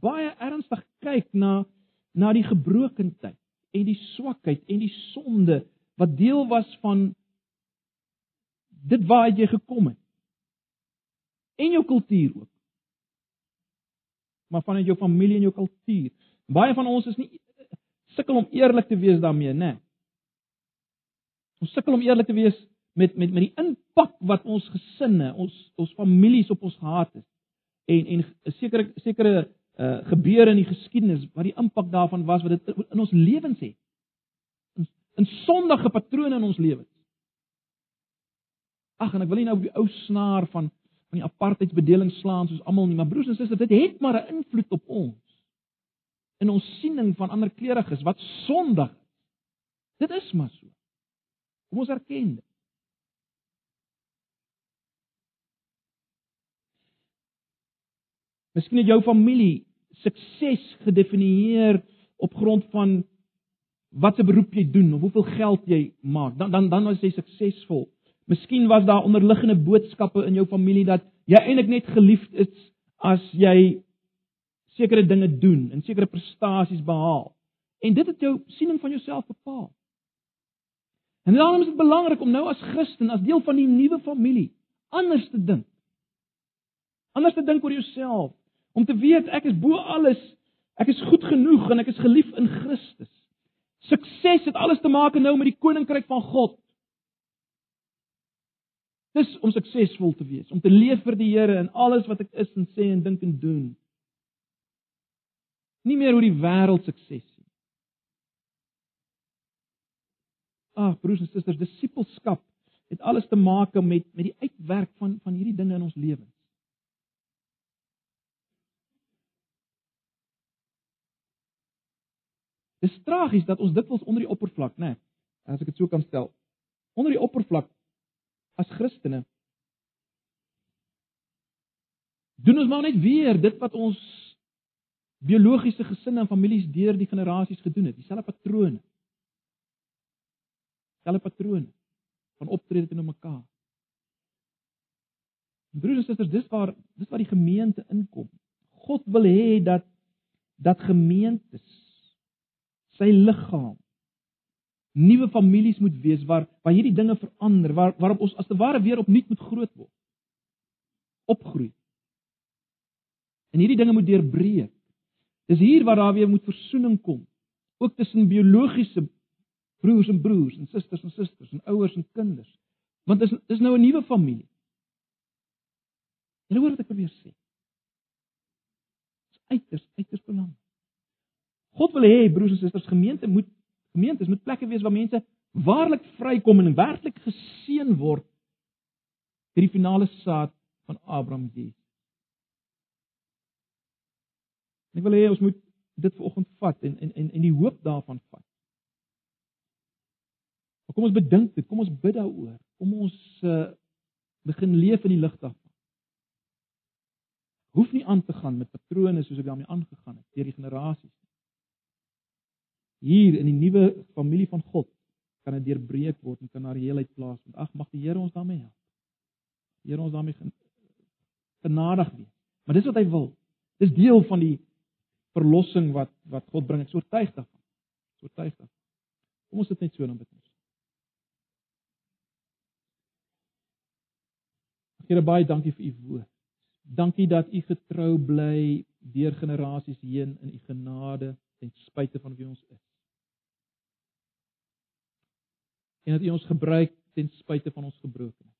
S1: baie ernstig kyk na na die gebrokenheid en die swakheid en die sonde wat deel was van dit waar jy gekom het en jou kultuur ook. Maar vanuit jou familie en jou kultuur. Baie van ons is nie sukkel om eerlik te wees daarmee, né? Nee. Ons sukkel om eerlik te wees met met met die impak wat ons gesinne, ons ons families op ons gehad het. En en sekere sekere uh gebeure in die geskiedenis wat die impak daarvan was wat dit in ons lewens het. In, in sondige patrone in ons lewens. Ag en ek wil nie nou op die ou snaar van van die apartheidsbedeling slaan soos almal nie, maar broers en susters, dit het maar 'n invloed op ons. In ons siening van ander kleriges wat sondig. Dit is maar so. Kom ons erken dit. Miskien het jou familie sukses gedefinieer op grond van wat se beroep jy doen of hoeveel geld jy maak. Dan dan dan is jy suksesvol. Miskien was daar onderliggende boodskappe in jou familie dat jy eintlik net geliefd is as jy sekere dinge doen en sekere prestasies behaal. En dit het jou siening van jouself bepaal. En daarom is dit belangrik om nou as Christen, as deel van die nuwe familie, anders te dink. Anders te dink oor jouself, om te weet ek is bo alles, ek is goed genoeg en ek is geliefd in Christus. Sukses het alles te maak nou met die koninkryk van God. Dis om suksesvol te wees, om te leef vir die Here in alles wat ek is en sê en dink en doen. Nie meer hoe die wêreld sukses sien. Ag broers en susters, disippelskap het alles te maak met met die uitwerk van van hierdie dinge in ons lewens. Dis tragies dat ons dikwels onder die oppervlak, né, nee, as ek dit so kan stel, onder die oppervlak as Christene doen ons maar net weer dit wat ons biologiese gesinne en families deur die generasies gedoen het, dieselfde patrone. Dieselfde patrone van optrede teenoor mekaar. Broers en susters, dis waar dis waar die gemeente inkom. God wil hê dat dat gemeentes sy liggaam nuwe families moet wees waar waar hierdie dinge verander, waar waarop ons as te ware weer opnuut moet groot word. Opgroei. En hierdie dinge moet deurbreek. Dis hier waar daar weer moet versoening kom, ook tussen biologiese broers en broers en susters en susters en ouers en kinders. Want dis dis nou 'n nuwe familie. En hoor wat ek probeer sê. Dis uiters uiters belangrik. God wil hê broers en susters, gemeente moet gemeentes moet plekke wees waar mense waarlik vrykom en werklik geseën word deur die finale saad van Abraham Jesus. Ek wil hê ons moet dit vanoggend vat en en en en die hoop daarvan vat. Maar kom ons bedink dit, kom ons bid daaroor. Kom ons uh, begin leef in die lig daarvan. Hoef nie aan te gaan met patrone soos ek daarmee aangegaan het deur die generasies hier in die nuwe familie van God kan dit deurbreek word en kan daar heelheid plaasvind. Ag mag die Here ons daarmee help. Die Here ons daarmee genadig wees. Maar dis wat hy wil. Dis deel van die verlossing wat wat God bring. Ek is oortuig daarvan. Oortuig daarvan. Kom ons sit net so dan bid ons. Here baie dankie vir u woord. Dankie dat u getrou bly deur generasies heen in u genade ten spyte van wie ons is. en dat U ons gebruik ten spyte van ons gebrokenheid.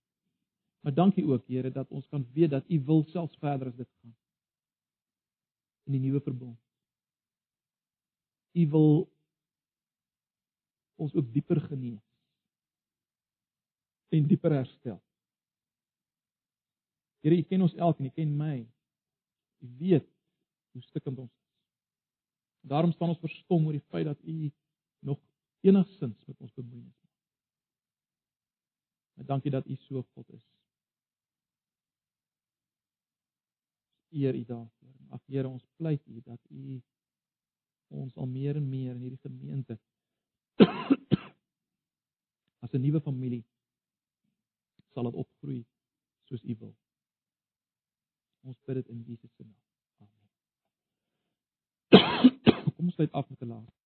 S1: Maar dankie ook Here dat ons kan weet dat U wil selfs verder as dit gaan. In die nuwe verbond. U wil ons ook dieper genees. En dieper herstel. Here, U ken ons elkeen, U ken my. U weet hoe stikkend ons. Daarom staan ons verstom oor die feit dat U nog enigsins met ons bemoei is. En dankie dat U so God is. Eer U daarvoor. Ag Here, ons pleit U dat U ons al meer en meer in hierdie gemeente (coughs) as 'n nuwe familie sal dit opgroei soos U wil. Ons bid dit in Jesus se naam. Amen. (coughs) Kom ons sluit af met 'n laaste